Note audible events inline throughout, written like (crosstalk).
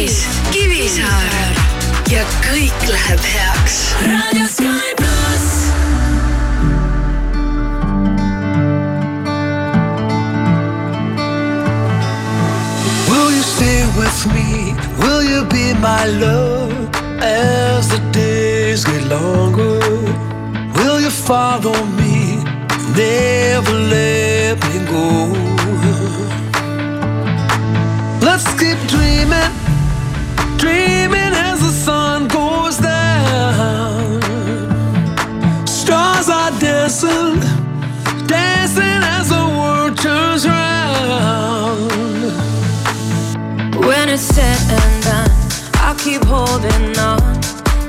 Maris, Kivisaar ja kõik läheb heaks. raadio Sky pluss. Will you stay with me? Will you be my love as the days get longer? Will you follow me? Never let me go. Let's keep dreaming, keep holding on,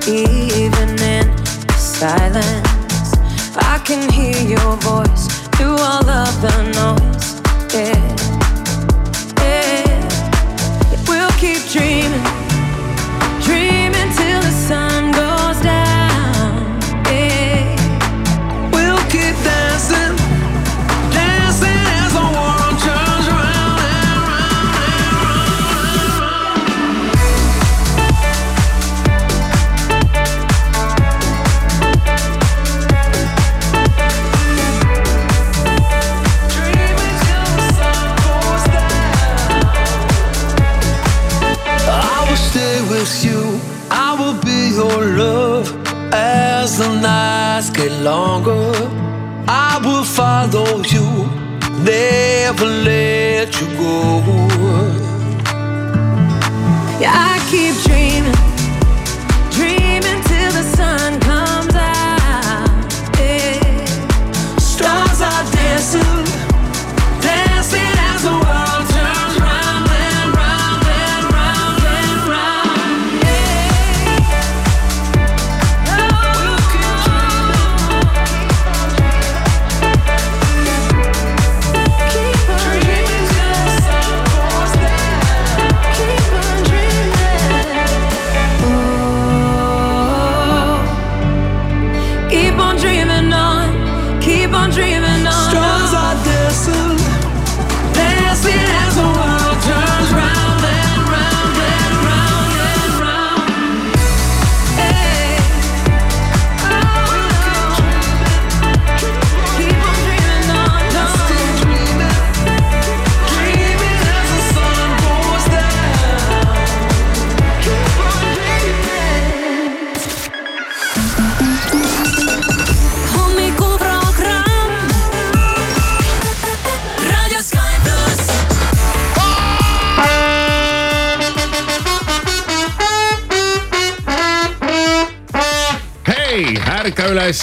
even in silence. I can hear your voice through all of the noise.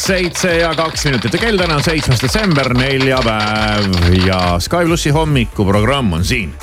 Seitse ja kaks minutit ja kell täna on seitsmes detsember, neljapäev ja Sky plussi hommikuprogramm on siin.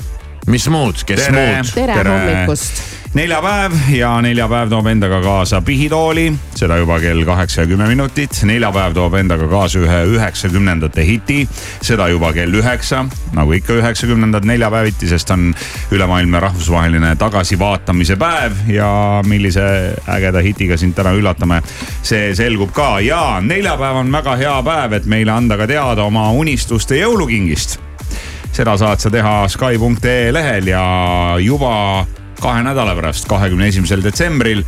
mis muud, kes Tere. muud? tere, hommikust. Neljapäev ja neljapäev toob endaga kaasa pihitooli, seda juba kell kaheksa ja kümme minutit. neljapäev toob endaga kaasa ühe üheksakümnendate hiti, seda juba kell üheksa, nagu ikka üheksakümnendad neljapäeviti, sest on ülemaailmne rahvusvaheline tagasivaatamise päev ja millise ägeda hitiga sind täna üllatame, see selgub ka. Ja neljapäev on väga hea päev, et meile anda ka teada oma unistuste jõulukingist. Seda saad sa teha Sky.ee lehel ja juba kahe nädala pärast, kahekümne esimesel detsembril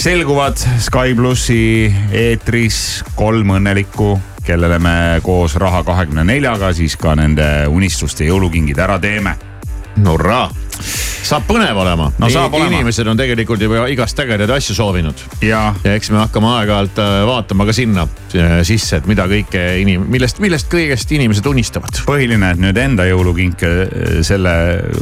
selguvad Sky plussi eetris kolm õnnelikku, kellele me koos Raha kahekümne neljaga siis ka nende unistuste jõulukingid ära teeme. hurraa, saab põnev olema No saab olema. inimesed on tegelikult juba igast ägedaid asju soovinud ja eks me hakkame aeg-ajalt äh, vaatama ka sinna äh, sisse, et mida kõike inim-, millest, millest kõigest inimesed unistavad. põhiline, et nüüd enda jõulukinke eh, selle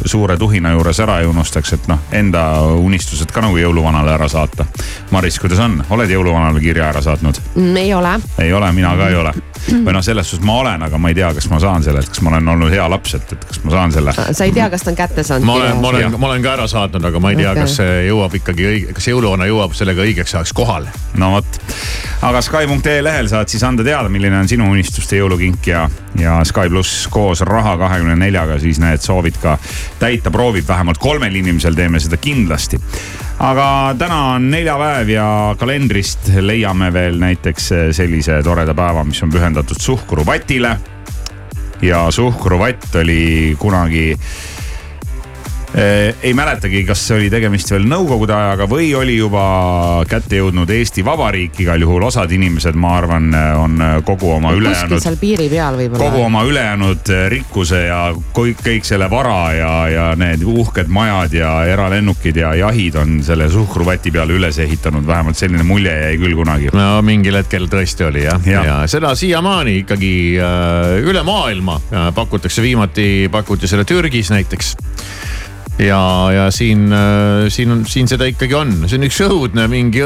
suure tuhina juures ära ei unustaks, et noh, enda unistused ka nagu jõuluvanale ära saata. Maris, kuidas on, oled jõuluvanale kirja ära saatnud? Mm, ei ole. ei ole, mina ka ei ole. või noh, selles suhtes ma olen, aga ma ei tea, kas ma saan selle, et kas ma olen olnud hea laps, et, et kas ma saan selle. sa ei tea, kas ta on kätte saanud? Ma olen, ma olen ma olen ka ära saatnud, aga ma ei tea okay., kas see jõuab ikkagi õige, kas jõuluvana jõuab sellega õigeks ajaks kohale. no vot, aga Sky.ee lehel saad siis anda teada, milline on sinu unistuste jõulukink ja, ja Sky pluss koos Raha kahekümne neljaga siis need soovid ka täita proovib, vähemalt kolmel inimesel teeme seda kindlasti. aga täna on neljapäev ja kalendrist leiame veel näiteks sellise toreda päeva, mis on pühendatud suhkruvatile. ja suhkruvatt oli kunagi Eh, ei mäletagi, kas oli tegemist veel nõukogude ajaga või oli juba kätte jõudnud Eesti Vabariik, igal juhul osad inimesed, ma arvan, on kogu oma ülejäänud. kuskil seal piiri peal võib-olla. kogu oma ülejäänud rikkuse ja kõik, kõik selle vara ja, ja need uhked majad ja eralennukid ja jahid on selle suhkruvati peale üles ehitanud, vähemalt selline mulje jäi küll kunagi. no mingil hetkel tõesti oli jah ja., ja seda siiamaani ikkagi äh, üle maailma äh, pakutakse, viimati pakuti seda Türgis näiteks ja, ja siin, äh, siin on, siin seda ikkagi on, see on üks õudne mingi,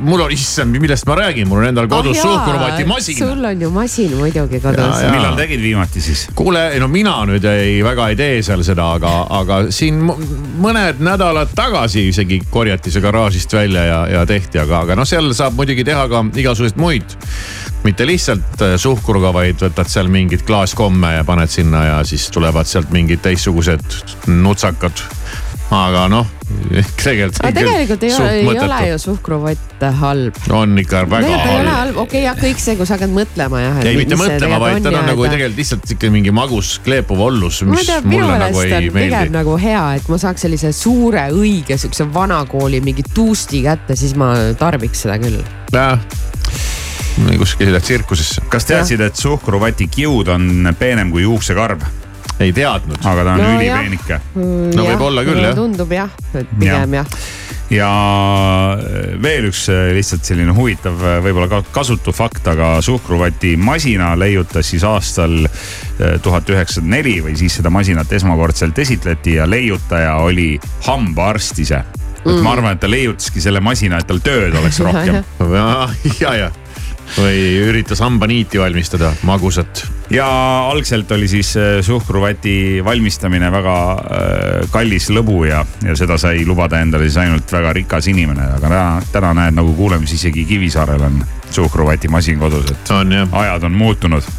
mul on, issand, millest ma räägin, mul on endal kodus oh, suhkruvatimasin. sul on ju masin muidugi kodus. millal tegid viimati siis? kuule, no mina nüüd ei, väga ei tee seal seda, aga, aga siin mõned nädalad tagasi isegi korjati see garaažist välja ja, ja tehti, aga, aga noh, seal saab muidugi teha ka igasuguseid muid mitte lihtsalt äh, suhkruga, vaid võtad seal mingit klaaskomme ja paned sinna ja siis tulevad sealt mingid teistsugused nutsakad. aga noh, (laughs) tegelikult. aga tegelikult ei ole, ei ole ju suhkruvott halb. on ikka väga halb. halb, okei okay, jah, kõik see, kui sa hakkad mõtlema jah. ei, mitte mõtlema, vaid ta on nagu tegelikult lihtsalt ikka mingi magus kleepuv ollus, mis tea, mulle nagu ei meeldi. pigem nagu hea, et ma saaks sellise suure õige siukse vanakooli mingi tuusti kätte, siis ma tarbiks seda küll. jah kuskile tsirkusesse. kas teadsid, et suhkruvati kiud on peenem kui juuksekarv? ei teadnud. aga ta on no, ülipeenike. no võib-olla küll jah. tundub jah, et pigem jah ja veel üks äh, lihtsalt selline huvitav, äh, võib-olla ka kasutu fakt, aga suhkruvati masina leiutas siis aastal tuhat üheksasada neli või siis seda masinat esmakordselt esitleti ja leiutaja oli hambaarst ise. et mm. ma arvan, et ta leiutaski selle masina, et tal tööd oleks rohkem. (laughs) ja, ja, ja või üritas hambaniiti valmistada, magusat. ja algselt oli siis äh, suhkruvati valmistamine väga äh, kallis lõbu ja, ja seda sai lubada endale siis ainult väga rikas inimene, aga täna, täna näed nagu kuuleme, siis isegi Kivisaarel on suhkruvatimasin kodus, et on, ajad on muutunud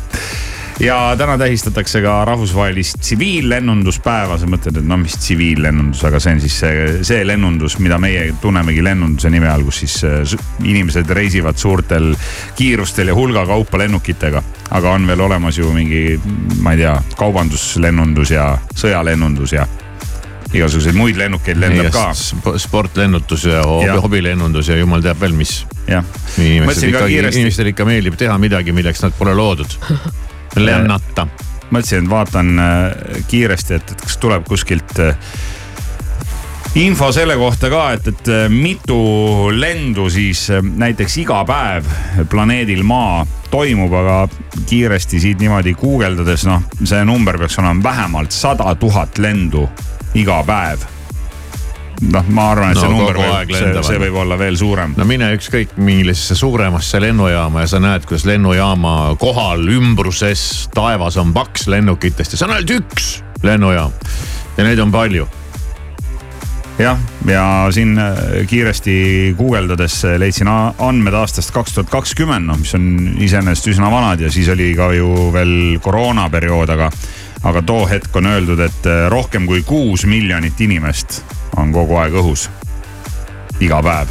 ja täna tähistatakse ka rahvusvahelist tsiviillennunduspäeva, sa mõtled, et no mis tsiviillennundus, aga see on siis see, see lennundus, mida meie tunnemegi lennunduse nime all, kus siis äh, inimesed reisivad suurtel kiirustel ja hulga kaupa lennukitega. aga on veel olemas ju mingi, ma ei tea, kaubanduslennundus ja sõjalennundus ja igasuguseid muid lennukeid lendab ka. sportlennutus ja, ja. hobilennundus ja jumal teab veel mis. jah. inimestel ikka, inimestel ikka meeldib teha midagi, milleks nad pole loodud (laughs) lennata. mõtlesin, et vaatan äh, kiiresti, et, et kas tuleb kuskilt äh, info selle kohta ka, et, et äh, mitu lendu siis näiteks iga päev planeedil Maa toimub, aga kiiresti siit niimoodi guugeldades, noh, see number peaks olema vähemalt sada tuhat lendu iga päev noh, ma arvan, et no, see number võib, see, see võib olla veel suurem. no mine ükskõik millisesse suuremasse lennujaama ja sa näed, kuidas lennujaama kohal ümbruses taevas on paks lennukitest ja see on ainult üks lennujaam. Ja neid on palju. Jah, ja siin äh, kiiresti guugeldades leidsin andmed aastast kaks tuhat kakskümmend, noh, mis on iseenesest üsna vanad ja siis oli ka ju veel koroonaperiood, aga, aga too hetk on öeldud, et äh, rohkem kui kuus miljonit inimest on kogu aeg õhus. iga päev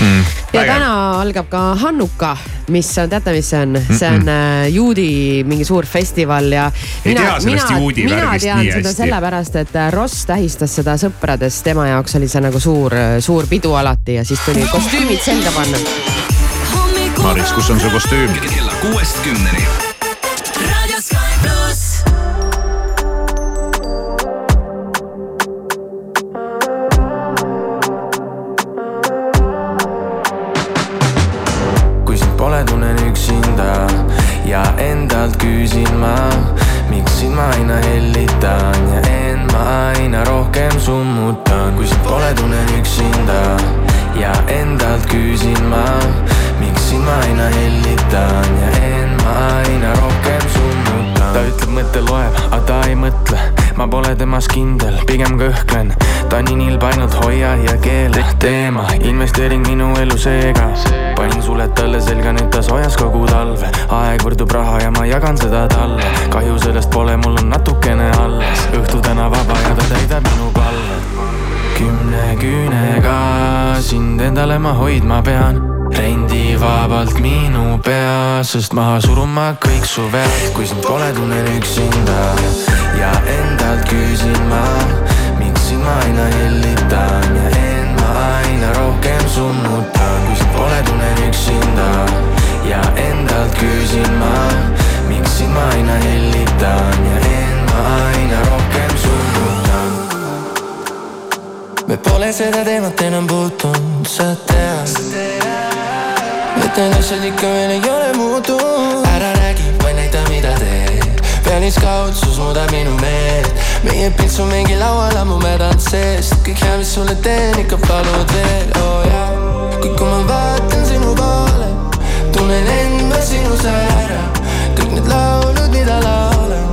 mm, ja äge. täna algab ka Hannuka, mis on, teate, mis see on? see on mm -mm. juudi mingi suur festival ja. ei mina, tea sellest mina, juudi värgist nii hästi. mina tean seda sellepärast, et äh, Ross tähistas seda sõpradest, tema jaoks oli see nagu suur, äh, suur pidu alati ja siis tuli kostüümid selga panna. Maris, kus on su kostüüm? kella kuuest kümneni temas kindel, pigem kõhklen. ta on nii nilb, ainult hoia ja keela teema, investeering minu elu seega. panin suled talle selga, nüüd ta soojas kogu talve. aeg võrdub raha ja ma jagan seda talle. kahju sellest pole, mul on natukene alles. õhtu täna vaba ja ta täidab minu palve. kümne küünega sind endale ma hoidma pean vabalt minu pea, sest maha surun ma kõik su vead, kui sind pole, tunnen üksinda. Ja endalt küsin ma, miks sind ma aina hellitan. Ja end ma aina rohkem sunnutan, kui sind pole, tunnen üksinda. Ja endalt küsin ma, miks sind ma aina hellitan. Ja end ma aina rohkem sunnutan. me pole seda teemat enam puutunud, sa tead et need asjad ikka veel ei ole muutunud. ära räägi, vaid näita, mida teed. pealiskaudsus muudab minu meelt. meie pilts on mingi laual ammu mädanud seest. kõik hea, mis sulle teen, ikka palud veel, oo oh, jaa. kuid kui ma vaatan sinu poole, tunnen end ma sinus ära. kõik need laulud, mida laulan,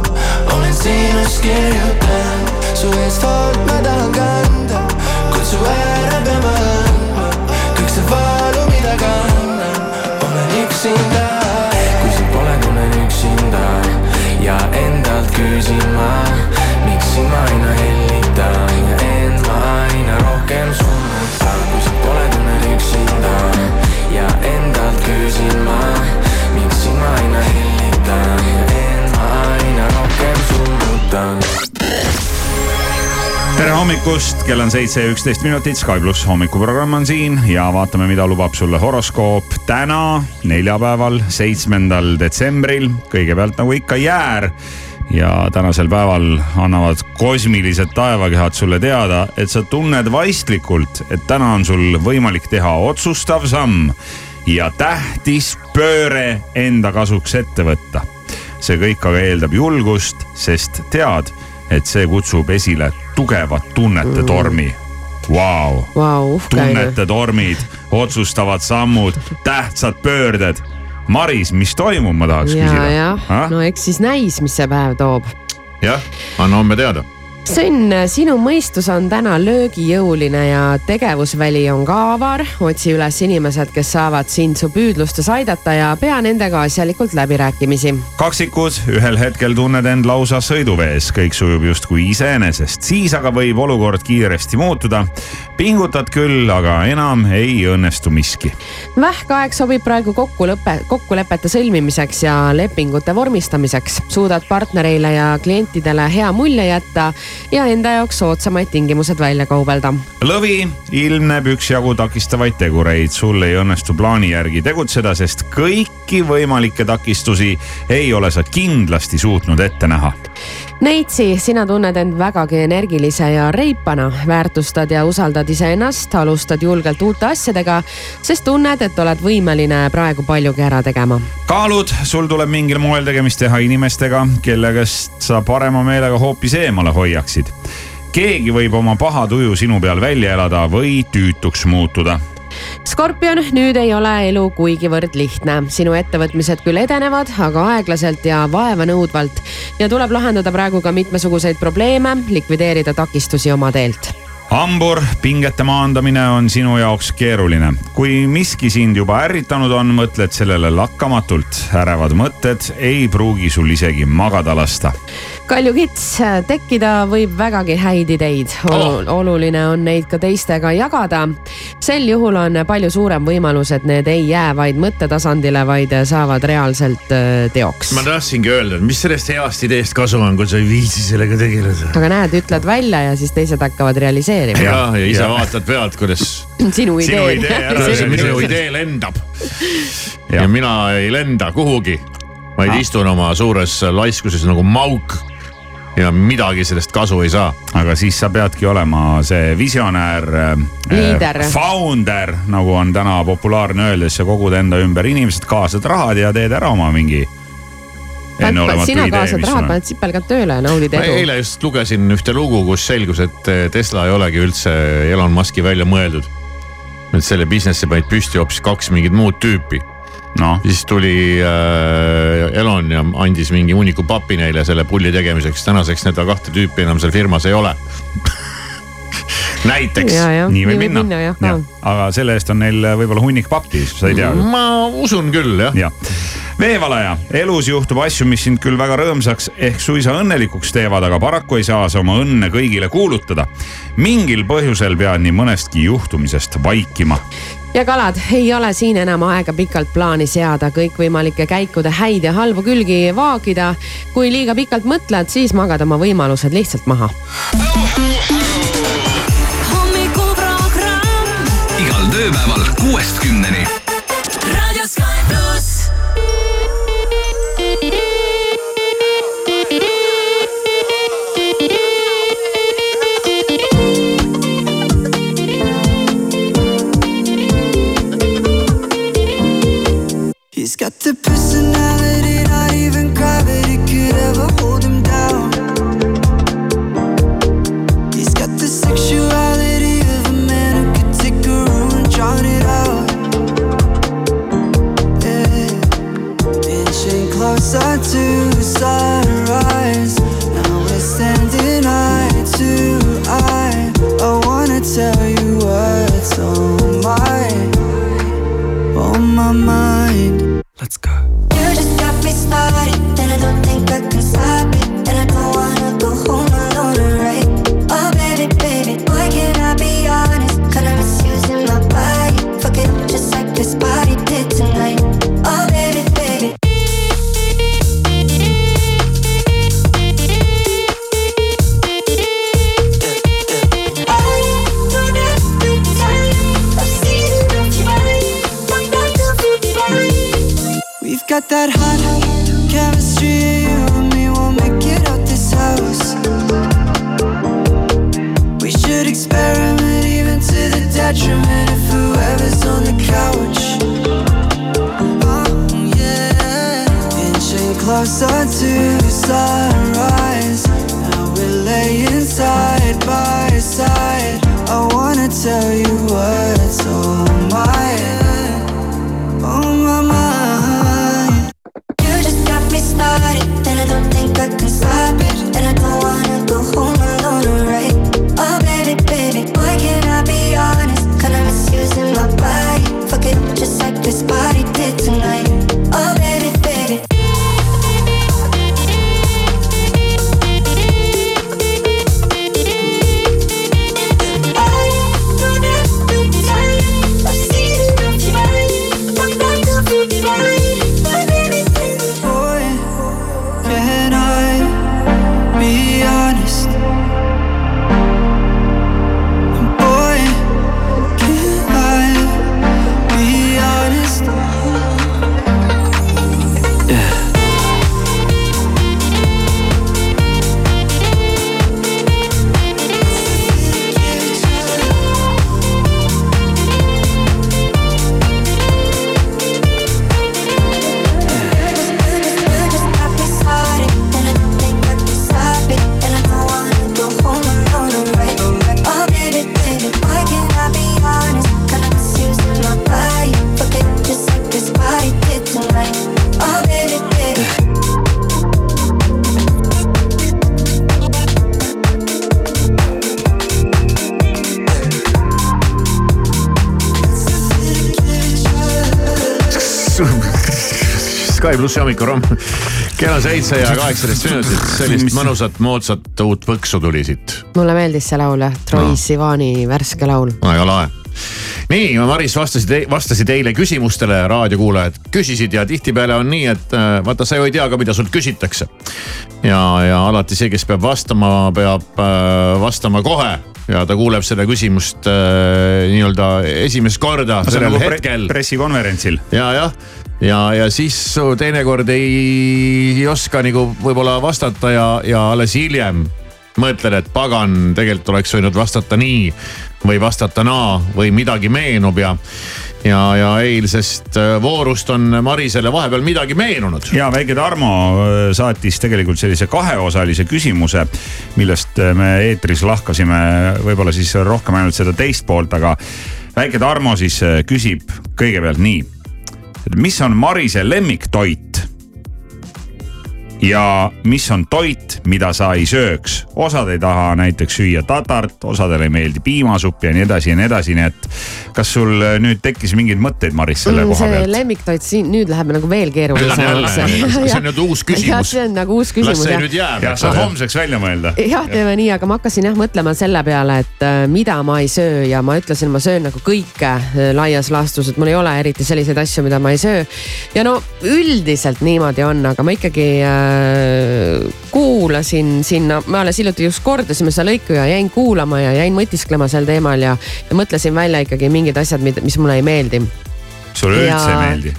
olen sinust kirjutanud. su eest hoolt ma tahan kanda su ära peama andma üksinda. kui sind pole, tunnen üksinda ja endalt küsin ma, miks sind ma aina hellitan ja end ma aina rohkem summutan. Tere hommikust, kell on seitse ja üksteist minutit, Sky pluss hommikuprogramm on siin ja vaatame, mida lubab sulle horoskoop täna, neljapäeval, seitsmendal detsembril. kõigepealt nagu ikka jäär ja tänasel päeval annavad kosmilised taevakehad sulle teada, et sa tunned vaistlikult, et täna on sul võimalik teha otsustav samm ja tähtis pööre enda kasuks ette võtta. see kõik aga eeldab julgust, sest tead et see kutsub esile tugevat tunnete tormi wow.. Wow, tunnete tormid, otsustavad sammud, tähtsad pöörded. Maris, mis toimub, ma tahaks ja, küsida. no eks siis näis, mis see päev toob. jah, anna homme teada Sõnn, sinu mõistus on täna löögijõuline ja tegevusväli on ka avar. otsi üles inimesed, kes saavad sind su püüdlustes aidata ja pea nendega asjalikult läbirääkimisi. kaksikud, ühel hetkel tunned end lausa sõiduvees, kõik sujub justkui iseenesest, siis aga võib olukord kiiresti muutuda. pingutad küll, aga enam ei õnnestu miski. vähkaeg sobib praegu kokkulepe, kokkulepete sõlmimiseks ja lepingute vormistamiseks. suudad partnereile ja klientidele hea mulje jätta ja enda jaoks soodsamaid tingimused välja kaubelda. lõvi ilmneb üksjagu takistavaid tegureid, sul ei õnnestu plaani järgi tegutseda, sest kõiki võimalikke takistusi ei ole sa kindlasti suutnud ette näha. Neitsi, sina tunned end vägagi energilise ja reipana, väärtustad ja usaldad iseennast, alustad julgelt uute asjadega, sest tunned, et oled võimeline praegu paljugi ära tegema. kaalud, sul tuleb mingil moel tegemist teha inimestega, kelle käest sa parema meelega hoopis eemale hoiaksid. keegi võib oma paha tuju sinu peal välja elada või tüütuks muutuda Skorpion, nüüd ei ole elu kuigivõrd lihtne. sinu ettevõtmised küll edenevad, aga aeglaselt ja vaevanõudvalt ja tuleb lahendada praegu ka mitmesuguseid probleeme, likvideerida takistusi oma teelt hambur, pingete maandamine on sinu jaoks keeruline. kui miski sind juba ärritanud on, mõtled sellele lakkamatult. ärevad mõtted ei pruugi sul isegi magada lasta. Kalju Kits, tekkida võib vägagi häid ideid Olu. oluline on neid ka teistega jagada. sel juhul on palju suurem võimalus, et need ei jää vaid mõttetasandile, vaid saavad reaalselt äh, teoks. ma tahtsingi öelda, et mis sellest heast ideest kasu on, kui sa ei viitsi sellega tegeleda. aga näed, ütled välja ja siis teised hakkavad realiseerima ja, ja ise ja. vaatad pealt, kuidas. (clears throat) sinu idee. sinu idee ära, minu idee lendab. ja mina ei lenda kuhugi, vaid ah. istun oma suures laiskuses nagu mauk ja midagi sellest kasu ei saa. aga siis sa peadki olema see visionäär äh,. Founder, nagu on täna populaarne öelda, siis sa kogud enda ümber inimesed, kaasad rahad ja teed ära oma mingi sina kaasad rahad, paned sipelgad tööle ja naudid edu. eile just lugesin ühte lugu, kus selgus, et eh, Tesla ei olegi üldse Elon Musk'i välja mõeldud. et selle business'i panid püsti hoopis kaks mingit muud tüüpi no.. siis tuli äh, Elon ja andis mingi hunniku papi neile selle pulli tegemiseks, tänaseks seda kahte tüüpi enam seal firmas ei ole. (laughs) Näiteks, nii võib minna, minna. Ja, ja. aga selle eest on neil võib-olla hunnik pappi, sa ei tea. ma usun küll jah. Ja veevalaja, elus juhtub asju, mis sind küll väga rõõmsaks ehk suisa õnnelikuks teevad, aga paraku ei saa sa oma õnne kõigile kuulutada. mingil põhjusel pead nii mõnestki juhtumisest vaikima ja kalad, ei ole siin enam aega pikalt plaani seada, kõikvõimalike käikude häid ja halbu külgi vaagida. kui liiga pikalt mõtled, siis magad oma võimalused lihtsalt maha. hommikuprogramm igal tööpäeval kuuest kümneni plussi hommikuromm. (laughs) kell on seitse ja kaheksateist minutit, sellist mõnusat moodsat uut põksu tuli siit. mulle meeldis see laul, Troy No. Sivani värske laul. väga lahe. nii, Maris vastasid, vastasid eile küsimustele, raadiokuulajad küsisid ja tihtipeale on nii, et äh, vaata, sa ju ei tea ka, mida sult küsitakse. ja, ja alati see, kes peab vastama, peab äh, vastama kohe ja ta kuuleb seda küsimust äh, nii-öelda esimest korda sellel nagu pre hetkel pressikonverentsil. ja, jah, ja, ja siis teinekord ei, ei oska nagu võib-olla vastata ja, ja alles hiljem mõtled, et pagan, tegelikult oleks võinud vastata nii või vastata naa või midagi meenub ja, ja, ja eilsest äh, voorust on Marisele vahepeal midagi meenunud. ja väike Tarmo äh, saatis tegelikult sellise kaheosalise küsimuse, millest äh, me eetris lahkasime võib-olla siis rohkem ainult seda teist poolt, aga väike Tarmo siis küsib kõigepealt nii. Et mis on Marise lemmiktoit? Ja mis on toit, mida sa ei sööks. osad ei taha näiteks süüa tatart, osadele ei meeldi piimasupp ja nii edasi ja nii edasi, nii et kas sul äh, nüüd tekkis mingeid mõtteid, Maris, selle koha Mm, see pealt? lemmiktoit siin nüüd läheb nagu veel keerulisemaks. (laughs) see on nüüd uus küsimus. jah, see on nagu uus las küsimus see jah nüüd jääb, ja eks saad ole. homseks välja mõelda. jah, teeme nii, aga ma hakkasin jah mõtlema selle peale, et äh, mida ma ei söö ja ma ütlesin, ma söön nagu kõike äh, laias laastus, et mul ei ole eriti selliseid asju, mida ma ei söö. ja no üldiselt niimoodi on, aga ma ikkagi äh, kuulasin sinna, me alles hiljuti just kordasime seda lõiku ja jäin kuulama ja jäin mõtisklema sel teemal ja, ja mõtlesin välja ikkagi mingid asjad, mis mulle ei meeldi sulle Ja- üldse ei meeldi?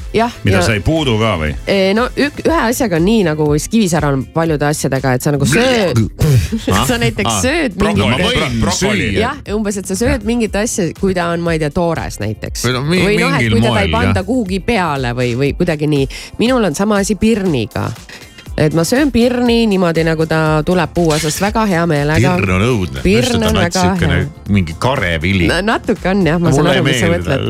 mida ja- sa ei puudu ka või? Eh, no ük, ühe asjaga on nii nagu vist Kivisäär on paljude asjadega, et sa nagu sööd (laughs) (laughs) sa näiteks sööd ma mingit, jah, umbes, et sa sööd mingit asja, kui ta on, ma ei tea, toores näiteks. Või noh, et mingil kui teda ei panda kuhugi peale või, või kuidagi nii. minul on sama asi pirniga et ma söön pirni niimoodi, nagu ta tuleb puuotsast väga hea meelega. pirn on õudne. Pirn on väga hea. mingi karevili. natuke on jah, ma saan aru, mis sa mõtled.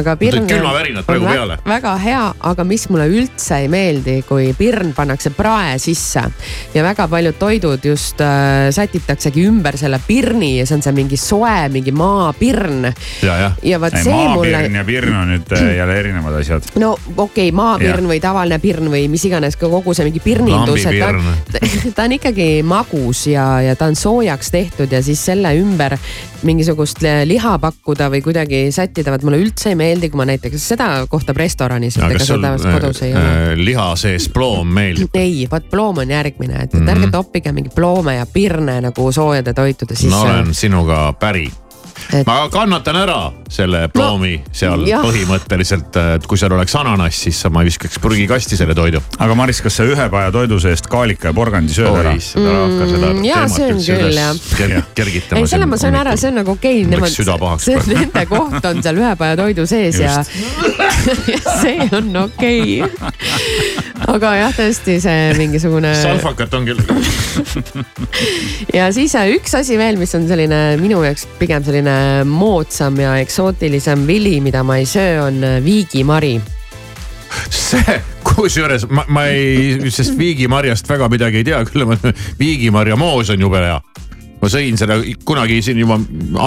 aga pirn külmavärinad praegu peale. väga hea, aga mis mulle üldse ei meeldi, kui pirn pannakse prae sisse ja väga paljud toidud just äh, sätitaksegi ümber selle pirni ja see on see mingi soe, mingi maapirn. ja, jah. ja vot see maapirn mulle, ja pirn on nüüd äh, jälle erinevad asjad. no okei okay,, maapirn Jah. või tavaline pirn või mis iganes, kogu see mingi pirnindus, et ta ta on ikkagi magus ja, ja ta on soojaks tehtud ja siis selle ümber mingisugust liha pakkuda või kuidagi sättida, vot mulle üldse ei meeldi, kui ma näiteks seda kohtab restoranis, et ega kas sul seda kodus ei ole. äh, liha sees ploom meeldib? ei, vot ploom on järgmine, et, et Mhm. ärge toppige mingi ploome ja pirne nagu soojade toitude sisse ma olen sinuga päri. Et- ma kannatan ära selle ploomi seal jah. põhimõtteliselt, et kui seal oleks ananass, siis ma ei viskaks prügikasti selle toidu. aga Maris, kas sa ühe paja toidu seest kaalika ja porgandi sööd ära? Mm, jaa, söön küll, jah. ker- kergitama. ei, selle ma söön ära, see on nagu okei okay,, läks süda pahaks nende koht on seal ühepäeva toidu sees ja, ja (laughs) see on okei okay.. aga jah, tõesti see mingisugune salfakat on küll. (laughs) ja siis äh, üks asi veel, mis on selline minu jaoks pigem selline moodsam ja eksootilisem vili, mida ma ei söö, on äh, viigimari. see, kusjuures ma, ma ei, sest viigimarjast väga midagi ei tea, küll ma, viigimarja moos on jube hea. ma sõin seda kunagi siin juba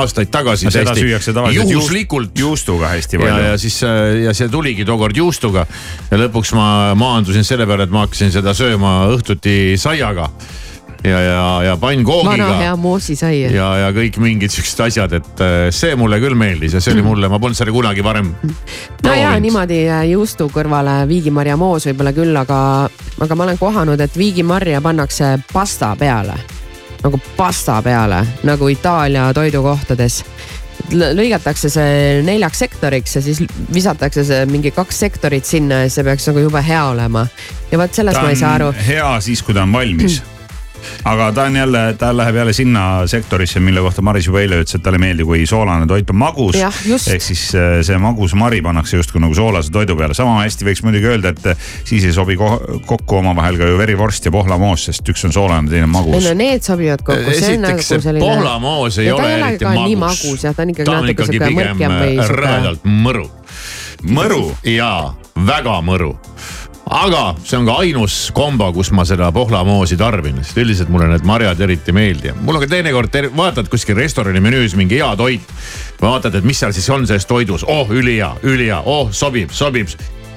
aastaid tagasi. seda süüakse tavaliselt juhuslikult juust, juustuga hästi palju ja. siis äh, ja see tuligi tookord juustuga ja lõpuks ma maandusin selle peale, et ma hakkasin seda sööma õhtuti saiaga ja, ja, ja vana pannkoogiga hea moosisai. ja, ja kõik mingid siuksed asjad, et äh, see mulle küll meeldis ja see oli mulle, ma polnud seda kunagi varem no ja proovinud. niimoodi äh, juustu kõrvale viigimarja moos võib-olla küll, aga, aga ma olen kohanud, et viigimarja pannakse pasta peale. nagu pasta peale, nagu Itaalia toidukohtades. lõigatakse see neljaks sektoriks ja siis visatakse see mingi kaks sektorit sinna ja see peaks nagu jube hea olema. ja vot sellest ma ei saa aru hea siis, kui ta on valmis aga ta on jälle, ta läheb jälle sinna sektorisse, mille kohta Maris juba eile ütles, et talle ei meeldi, kui soolane toit on magus. Ehk siis äh, see magus mari pannakse justkui nagu soolase toidu peale, sama hästi võiks muidugi öelda, et äh, siis ei sobi ko kokku omavahel ka ju verivorst ja pohlamoos, sest üks on soolane, teine on ei magus no. need sobivad kokku, on nagu esiteks see selline. pohlamoos ei Ja ole ei ole eriti magus magus, jah, ta on ikkagi ta on natuke ikkagi sihuke pigem mõrkem või sihuke- rõvedalt mõru. mõru, jaa, väga mõru. Aga see on ka ainus kombo, kus ma seda pohlamoosi tarbin, sest üldiselt mulle need marjad eriti ei meeldi. mul on ka teinekord, vaatad kuskil restorani menüüs mingi hea toit. vaatad, et mis seal siis on selles toidus, oh ülihea, ülihea, oh sobib, sobib.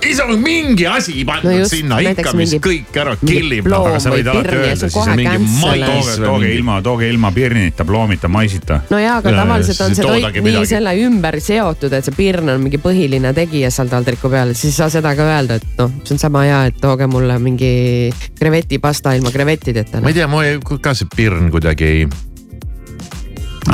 ei saa mingi asi pandud No just, sinna ikka, mis mingi- kõik ära killib. ploom aga sa või võid alati öelda siis mingi mais- tooge, tooge ilma, tooge ilma pirnita, ploomita, maisita. no jaa, aga Ja, tavaliselt on see toit nii midagi. selle ümber seotud, et see pirn on mingi põhiline tegija seal taldriku peal, siis ei saa seda ka öelda, et noh, see on sama hea, et tooge mulle mingi krevetipasta ilma krevettideta. ma ei tea, mul ei- ka see pirn kuidagi ei.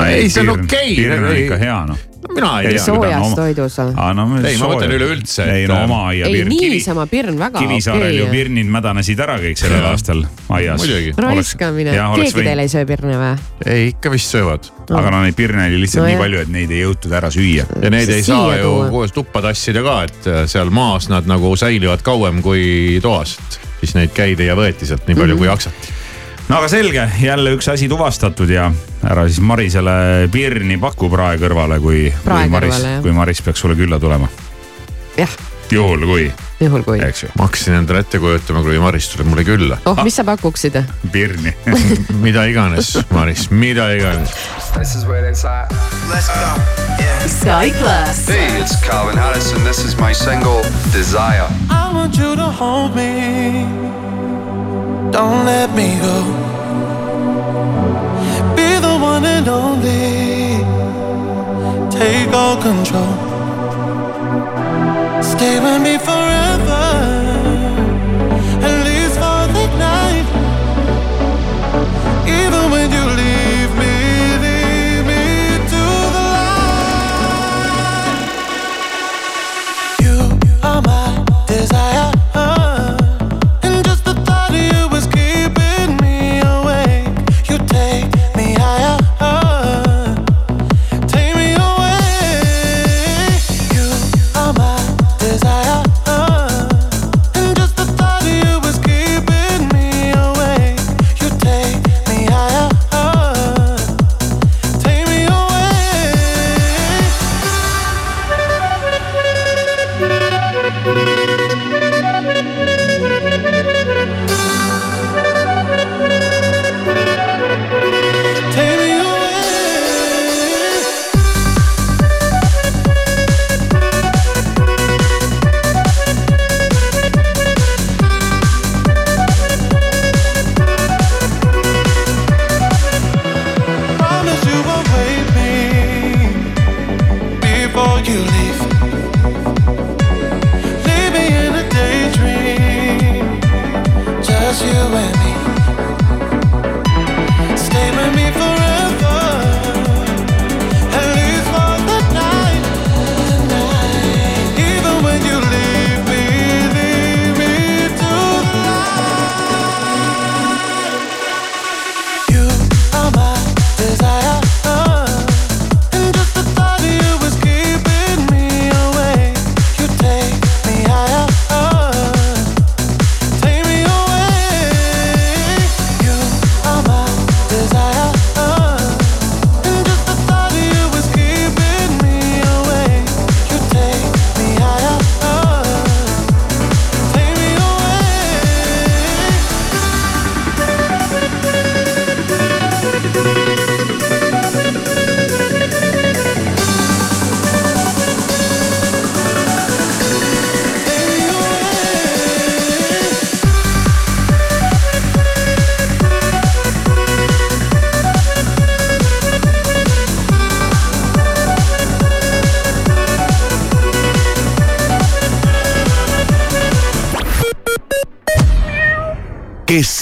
ei, see on okei. pirn on ikka hea noh. mina ei Ei, tea. sooja- soojas oma- toidus või? aa no Ei, ma mõtlen üleüldse, ei et- no oma aia ei, pirn. niisama pirn väga Kivisaarel ju okei. pirnid mädanesid ära kõik sellel aastal aias. Muidugi. raiskamine, keegi teil ei söö pirne või? ei, ikka vist söövad aga no neid pirne oli lihtsalt No nii jah. palju, et neid ei jõutud ära süüa. ja neid ei saa ju koos tuppa tassida ka, et äh, seal maas nad nagu säilivad kauem kui toas, et siis neid käidi ja võeti sealt nii Mhm. palju mm -hmm. kui jaksati. No aga selge, jälle üks asi tuvastatud ja ära siis Marisele pirni paku prae kõrvale, kui, kui Maris kui Maris peaks sulle külla tulema. jah, juhul kui, juhul kui. eks ju, ma hakkasin endale ette kujutama, kui Maris tuleb mulle külla. oh, mis sa pakuksid? pirni. (laughs) mida iganes, Maris, mida iganes. This is where it's at. Let's go. Yeah. Sky Plus. Hey, it's Calvin Harris, and this is my single Desire. I want you to hold me. Don't let me go. Be the one and only. Take all control. Stay with me forever.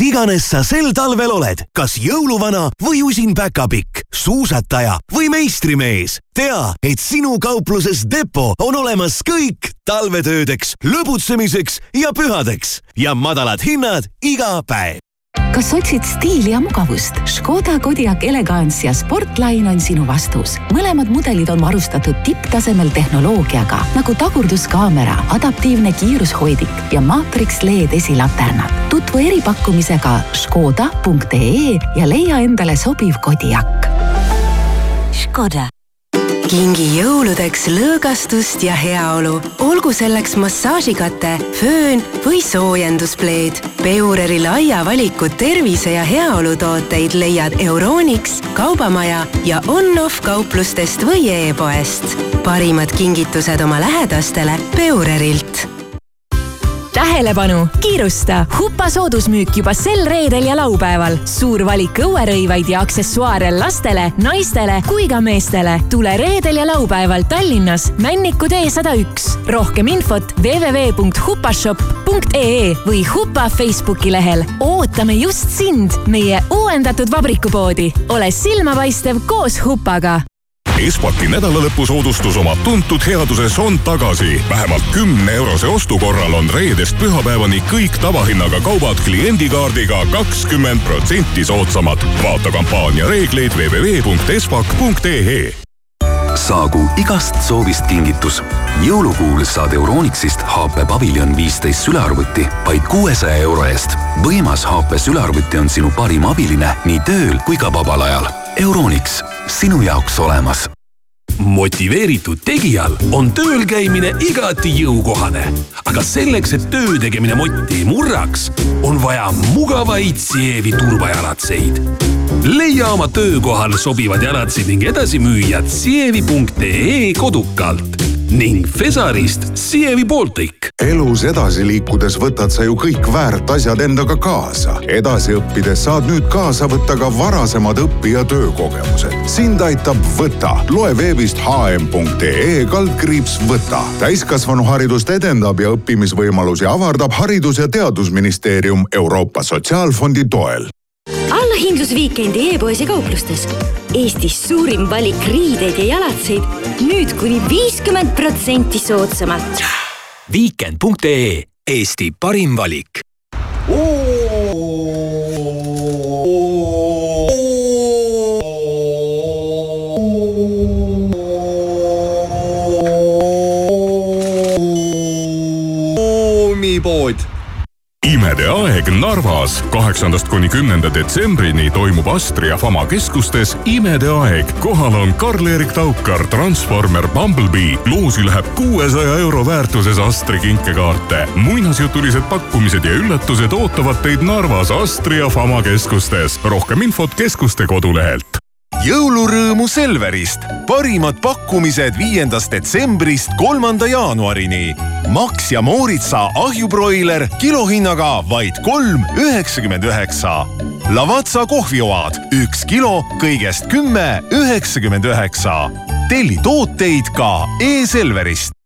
Kes iganes sa sel talvel oled, kas jõuluvana või usin päkapikk, suusataja või meistrimees, tea, et sinu kaupluses Depo on olemas kõik talvetöödeks, lõbutsemiseks ja pühadeks ja madalad hinnad iga päev kas otsid stiili ja mugavust? Škoda Kodiaq Elegance ja Sportline on sinu vastus. mõlemad mudelid on varustatud tipptasemel tehnoloogiaga nagu tagurduskaamera, adaptiivne kiirushoidik ja maatriks LED esilaternad. tutvu eripakkumisega škoda.ee ja leia endale sobiv Kodiaq. Škoda kingi jõuludeks lõõgastust ja heaolu, olgu selleks massaažikate, föön või soojenduspleed. Peureri laia valiku tervise ja heaolu tooteid leiad Euronix, Kaubamaja ja On-Off kauplustest või e-poest. parimad kingitused oma lähedastele Peurerilt tähelepanu, kiirusta! Hupa soodusmüük juba sel reedel ja laupäeval. suur valik õuerõivaid ja aksessuaare lastele, naistele kui ka meestele. tule reedel ja laupäeval Tallinnas Männiku tee sada üks. rohkem infot www.hupashop.ee või Hupa Facebooki lehel. ootame just sind, meie uuendatud vabrikupoodi. ole silmapaistev koos Hupaga Espaki nädalalõpusoodustus oma tuntud headuses on tagasi. vähemalt kümne eurose ostu korral on reedest pühapäevani kõik tavahinnaga kaubad kliendikaardiga kakskümmend protsenti soodsamad. vaata kampaania reegleid www.espak.ee saagu igast soovist kingitus. jõulukuul saad Euronixist HP Pavilion viisteist sülearvuti vaid kuuesaja euro eest. võimas HP sülearvuti on sinu parim abiline nii tööl kui ka vabal ajal. Euronix, sinu jaoks olemas motiveeritud tegijal on tööl käimine igati jõukohane. aga selleks, et töö tegemine motti ei murraks, on vaja mugavaid Sievi turvajalatseid. leia oma töökohal sobivad jalatsid ning edasi müüjad sievi.ee kodukalt ning Fesarist Sievi Baltic. elus edasi liikudes võtad sa ju kõik väärt asjad endaga kaasa. edasi õppides saad nüüd kaasa võtta ka varasemad õpi- ja töökogemused. sind aitab Võta. loe veebist hm.ee kaldkriips Võta. täiskasvanuharidust edendab ja õppimisvõimalusi avardab Haridus- ja Teadusministeerium Euroopa Sotsiaalfondi toel allahindlusviikendi e-poes ja kauplustes. Eestis suurim valik riideid ja jalatseid nüüd kuni viiskümmend protsenti soodsamalt. Viikend.ee Eesti parim valik. pood imede aeg Narvas kaheksandast kuni kümnenda detsembrini toimub Astria Fama keskustes imede aeg. kohal on Karl-Erik Taukar, Transformer, Bumblebee. loosi läheb kuuesaja euro väärtuses Astri kinkekaarte. muinasjutulised pakkumised ja üllatused ootavad teid Narvas Astria Fama keskustes. rohkem infot keskuste kodulehelt jõulurõõmu Selverist. parimad pakkumised viiendast detsembrist kolmanda jaanuarini. Max ja Mooritsa ahjubroiler kilohinnaga vaid kolm üheksakümmend üheksa. Lavazza kohvioad üks kilo kõigest kümme üheksakümmend üheksa. telli tooteid ka e-Selverist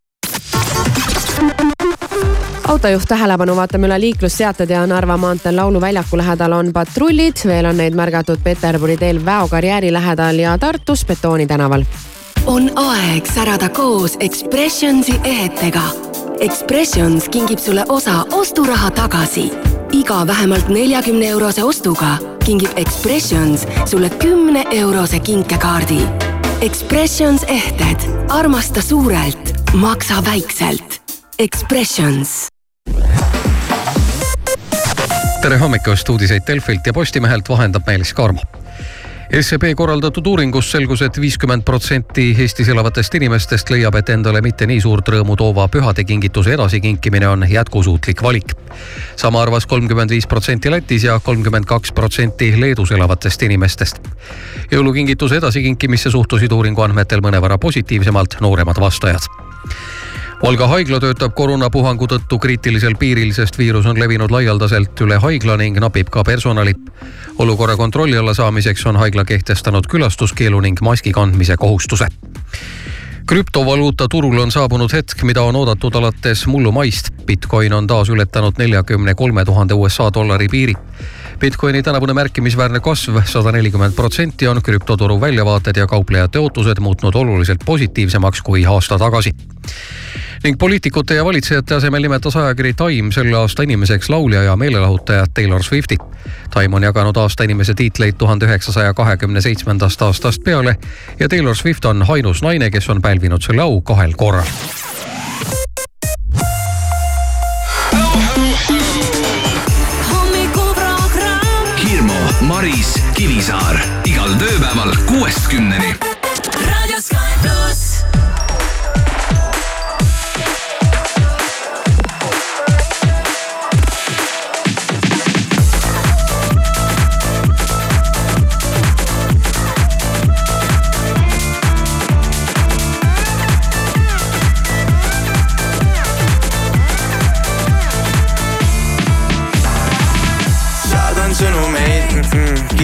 autojuht tähelepanu, vaatame üle liiklusseated ja Narva maanteel Lauluväljaku lähedal on patrullid, veel on neid märgatud Peterburi teel Väo karjääri lähedal ja Tartus Betooni tänaval. on aeg särada koos Expressionsi ehetega. Expressions kingib sulle osa osturaha tagasi. iga vähemalt neljakümne eurose ostuga kingib Expressions sulle kümne eurose kinkekaardi. Expressions ehted, armasta suurelt, maksa väikselt. Expressions tere hommikust, uudiseid Delfilt ja Postimehelt vahendab Meelis Kaarma. SEB korraldatud uuringus selgus et, et viiskümmend protsenti Eestis elavatest inimestest leiab, et endale mitte nii suurt rõõmu toova pühadekingituse edasikinkimine on jätkusuutlik valik. sama arvas kolmkümmend viis protsenti Lätis ja kolmkümmend kaks protsenti Leedus elavatest inimestest. jõulukingituse edasikinkimisse suhtusid uuringu andmetel mõnevõrra positiivsemalt nooremad vastajad Valga haigla töötab koroonapuhangu tõttu kriitilisel piiril, sest viirus on levinud laialdaselt üle haigla ning napib ka personali. olukorra kontrolli alla saamiseks on haigla kehtestanud külastuskeelu ning maski kandmise kohustuse krüptovaluuta turul on saabunud hetk, mida on oodatud alates mullu maist. Bitcoin on taas ületanud neljakümne kolme tuhande USA dollari piiri. Bitcoini tänavune märkimisväärne kasv, sada nelikümmend protsenti, on krüptoturu väljavaated ja kauplejate ootused muutnud oluliselt positiivsemaks kui aasta tagasi ning poliitikute ja valitsejate asemel nimetas ajakiri Time selle aasta inimeseks laulja ja meelelahutajat Taylor Swifti. Time on jaganud aasta inimese tiitleid tuhande üheksasaja kahekümne seitsmendast aastast peale ja Taylor Swift on ainus naine, kes on pälvinud selle au kahel korral. Maris, Kivisaar igal tööpäeval kuuest kümneni.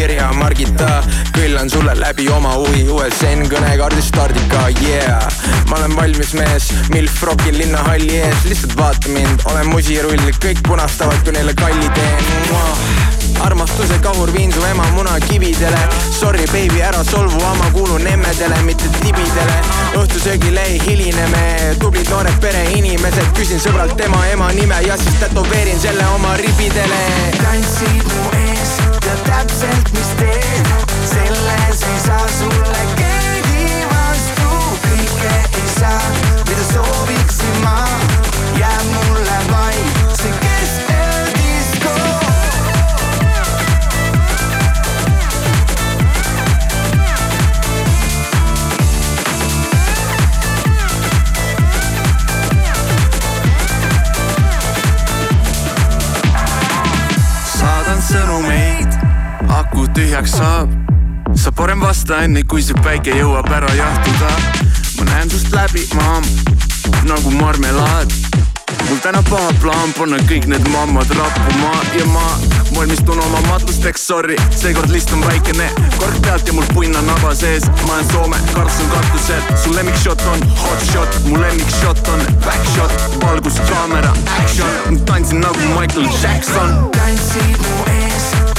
Kirja Margita, kõllan sulle läbi oma huvi USN kõnekaardi stardika, yeah. ma olen valmis mees, milf rokil linnahalli ees, lihtsalt vaata mind, olen musirull, kõik punastavad, kui neile kalli teen. armastuse kahur viin su ema munakividele Sorry baby, ära solvu, ma kuulun emmedele, mitte tibidele õhtusöögile ei hiline me, tublid noored pereinimesed, küsin sõbralt tema ema nime ja siis tätoveerin selle oma ribidele. tantsid mu ees, tead täpselt, mis teed, selles ei saa sulle keegi vastu, kõike ei saa, mida sooviksin ma, jääb mulle aku tühjaks saab. sa parem vasta enne, kui see päike jõuab ära jahtuda. ma näen sust läbi, maam, nagu marmelaad. mul täna paha plaan panna kõik need mammad rappuma ja ma valmistun oma matusteks, sorry, seekord list on väikene, kork pealt ja mul punn on naba sees, ma olen Soome, karts on katusel, su lemmikshot on hot shot, mu lemmikshot on back shot, valgus, kaamera, action, tantsin nagu Michael Jackson. tantsid mu ees,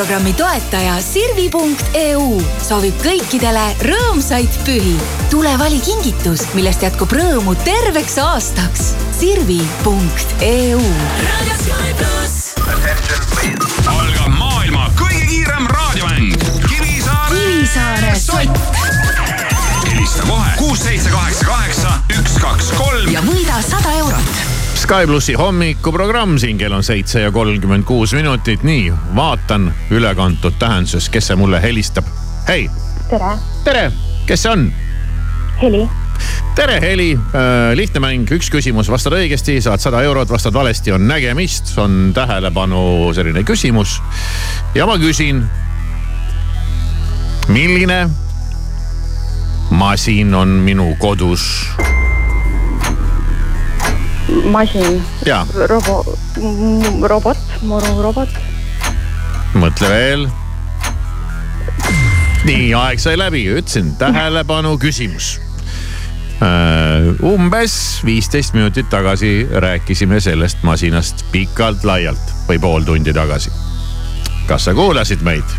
Hommikuprogrammi toetaja Sirvi.eu soovib kõikidele rõõmsaid pühi. tule vali kingitus, millest jätkub rõõmu terveks aastaks. Sirvi.eu. algab maailma kõige kiirem raadiomäng Kivisaare Kivisaare sott. helista kohe kuus, seitse, kaheksa, kaheksa, üks, kaks, kolm ja võida sada eurot Sky plussi hommikuprogramm siin kell on seitse ja kolmkümmend kuus minutit, nii vaatan ülekantud tähenduses, kes see mulle helistab. hei, tere, tere, kes see on? Heli. tere, Heli, lihtne mäng, üks küsimus, vastad õigesti, saad sada eurot, vastad valesti, on nägemist, on tähelepanu selline küsimus. ja ma küsin. milline masin on minu kodus? masin, robo, robot, morurobot, mõtle veel. nii, aeg sai läbi, ütlesin tähelepanu küsimus. umbes viisteist minutit tagasi rääkisime sellest masinast pikalt-laialt või pool tundi tagasi. kas sa kuulasid meid?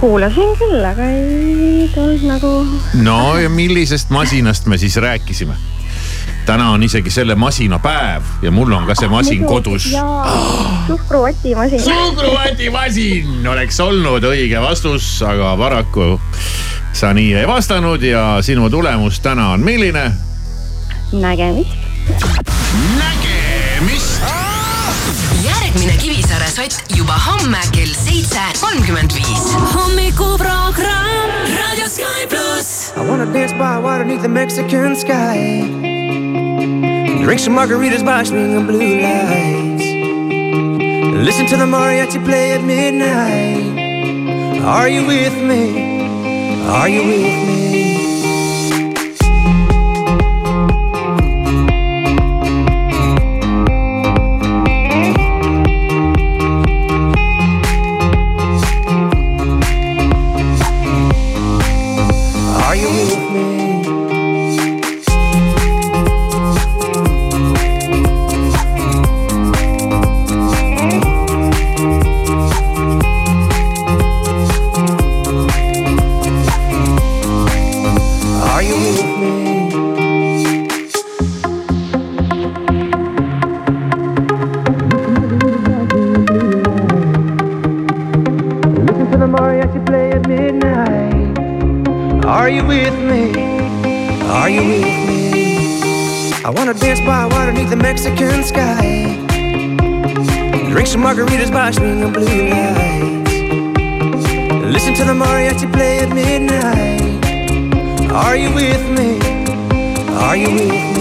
kuulasin küll, aga ei tulnud nagu, no ja millisest masinast me siis rääkisime? Täna on isegi selle masina päev ja mul on ka see masin kodus. jaa, suhkruvatimasin. suhkruvatimasin oleks olnud õige vastus, aga paraku sa nii ei vastanud ja sinu tulemus täna on milline? nägemist. nägemist. järgmine Kivisaare sott juba homme kell seitse kolmkümmend viis. hommikuprogramm Raadio Sky pluss. I wanna dance by water beneath the Mexican sky. Drink some margaritas by swinging blue lights. Listen to the mariachi play at midnight. Are you with me? Are you with me? By water beneath the Mexican sky. Drink some margaritas by swinging blue lights. Listen to the mariachi play at midnight. Are you with me? Are you with me?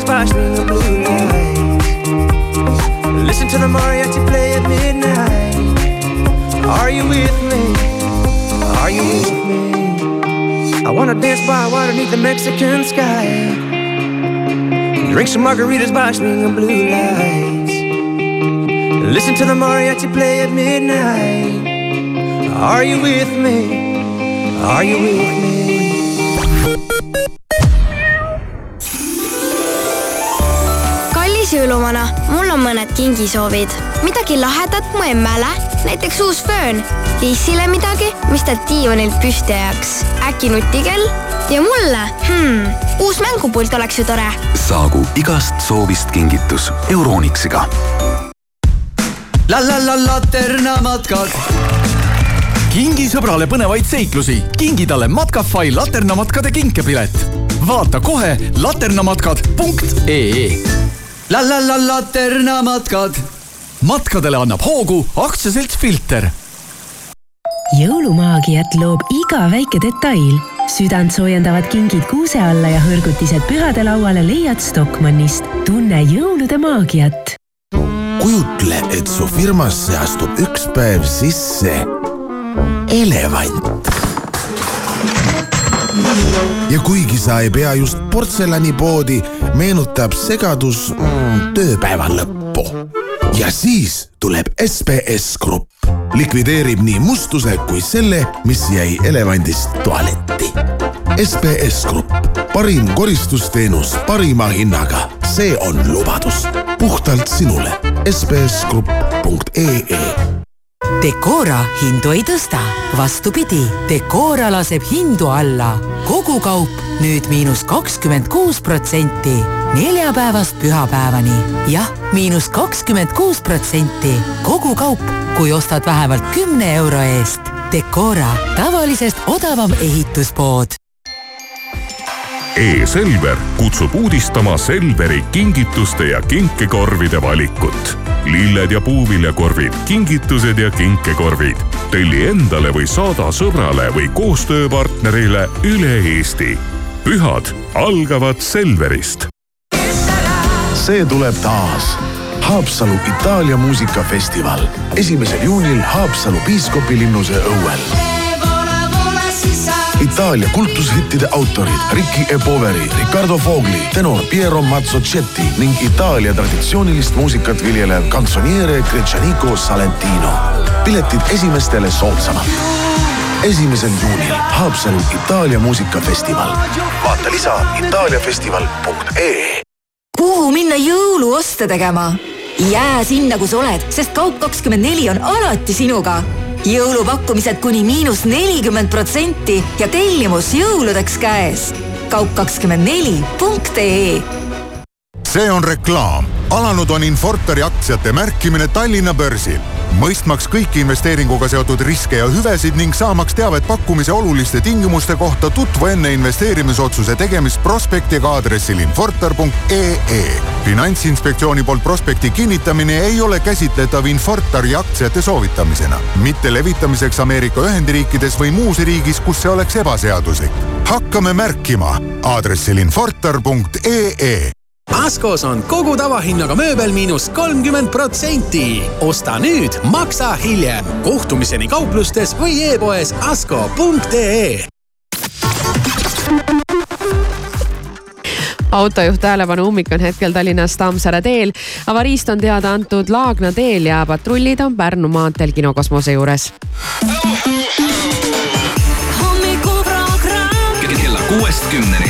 Margaritas by swinging blue lights. Listen to the mariachi play at midnight. Are you with me? Are you with me? I wanna dance by water beneath the Mexican sky. Drink some margaritas by swinging blue lights. Listen to the mariachi play at midnight. Are you with me? Are you with me? jõuluvana, mul on mõned kingisoovid. midagi lahedat mu emmele, näiteks uus föön. Lissile midagi, mis ta diivanilt püsti ajaks. äkki nutikell? ja mulle hmm,, uus mängupult oleks ju tore. saagu igast soovist kingitus Euronixiga. la la la laternamatkad. kingi sõbrale põnevaid seiklusi, kingi talle Matkafai laternamatkade kinkepilet. vaata kohe laternamatkad.ee. La la la laternamatkad. matkadele annab hoogu aktsiaselts Filter jõulumaagiat loob iga väike detail. südantsoojendavad kingid kuuse alla ja hõrgutised pühade lauale leiad Stockmannist. tunne jõulude maagiat. kujutle, et su firmasse astub üks päev sisse elevant. Ja kuigi sa ei pea just portselanipoodi, meenutab segadus mm, tööpäeva lõppu. ja siis tuleb SBS Grupp, likvideerib nii mustuse kui selle, mis jäi elevandist tualetti. SBS Grupp, parim koristusteenus parima hinnaga, see on lubadus puhtalt sinule. sbsgrupp.ee Decora hindu ei tõsta, vastupidi, Decora laseb hindu alla. kogu kaup nüüd miinus kakskümmend kuus protsenti neljapäevast pühapäevani. jah, miinus kakskümmend kuus protsenti kogu kaup, kui ostad vähemalt kümne euro eest. Decora, tavalisest odavam ehituspood E-Selver kutsub uudistama Selveri kingituste ja kinkekorvide valikut. lilled ja puuviljakorvid, kingitused ja kinkekorvid. telli endale või saada sõbrale või koostööpartnerile üle Eesti. pühad algavad Selverist. see tuleb taas. Haapsalu Itaalia muusikafestival esimesel juunil Haapsalu piiskopilinnuse õuel Itaalia kultushittide autorid Ricky E. Poveri, Riccardo Fogli, tenor Piero Mazzocetti ning Itaalia traditsioonilist muusikat viljelev kantsoniere Gretšaniko Salentino. piletid esimestele soodsamalt. esimesel juunil Haapsalu Itaalia muusikafestival. vaata lisa itaaliafestival.ee kuhu minna jõuluoste tegema? jää sinna, kus oled, sest Kaup24 on alati sinuga jõulupakkumised kuni miinus nelikümmend protsenti ja tellimus jõuludeks käes. kaup24.ee see on reklaam. alanud on Infortari aktsiate märkimine Tallinna börsil. mõistmaks kõiki investeeringuga seotud riske ja hüvesid ning saamaks teavet pakkumise oluliste tingimuste kohta, tutvu enne investeerimisotsuse tegemist prospektiga aadressil infortar.ee. finantsinspektsiooni poolt prospekti kinnitamine ei ole käsitletav Infortari aktsiate soovitamisena, mitte levitamiseks Ameerika Ühendriikides või muus riigis, kus see oleks ebaseaduslik. hakkame märkima aadressil infortar.ee Askos on kogu tavahinnaga mööbel miinus kolmkümmend protsenti. osta nüüd, maksa hiljem. kohtumiseni kauplustes või e-poes asko.ee autojuht tähelepanu, ummik on hetkel Tallinnas Tammsaare teel. avariist on teada antud Laagna teel ja patrullid on Pärnu maanteel kinokosmose juures. hommikuprogramm kella kuuest kümneni.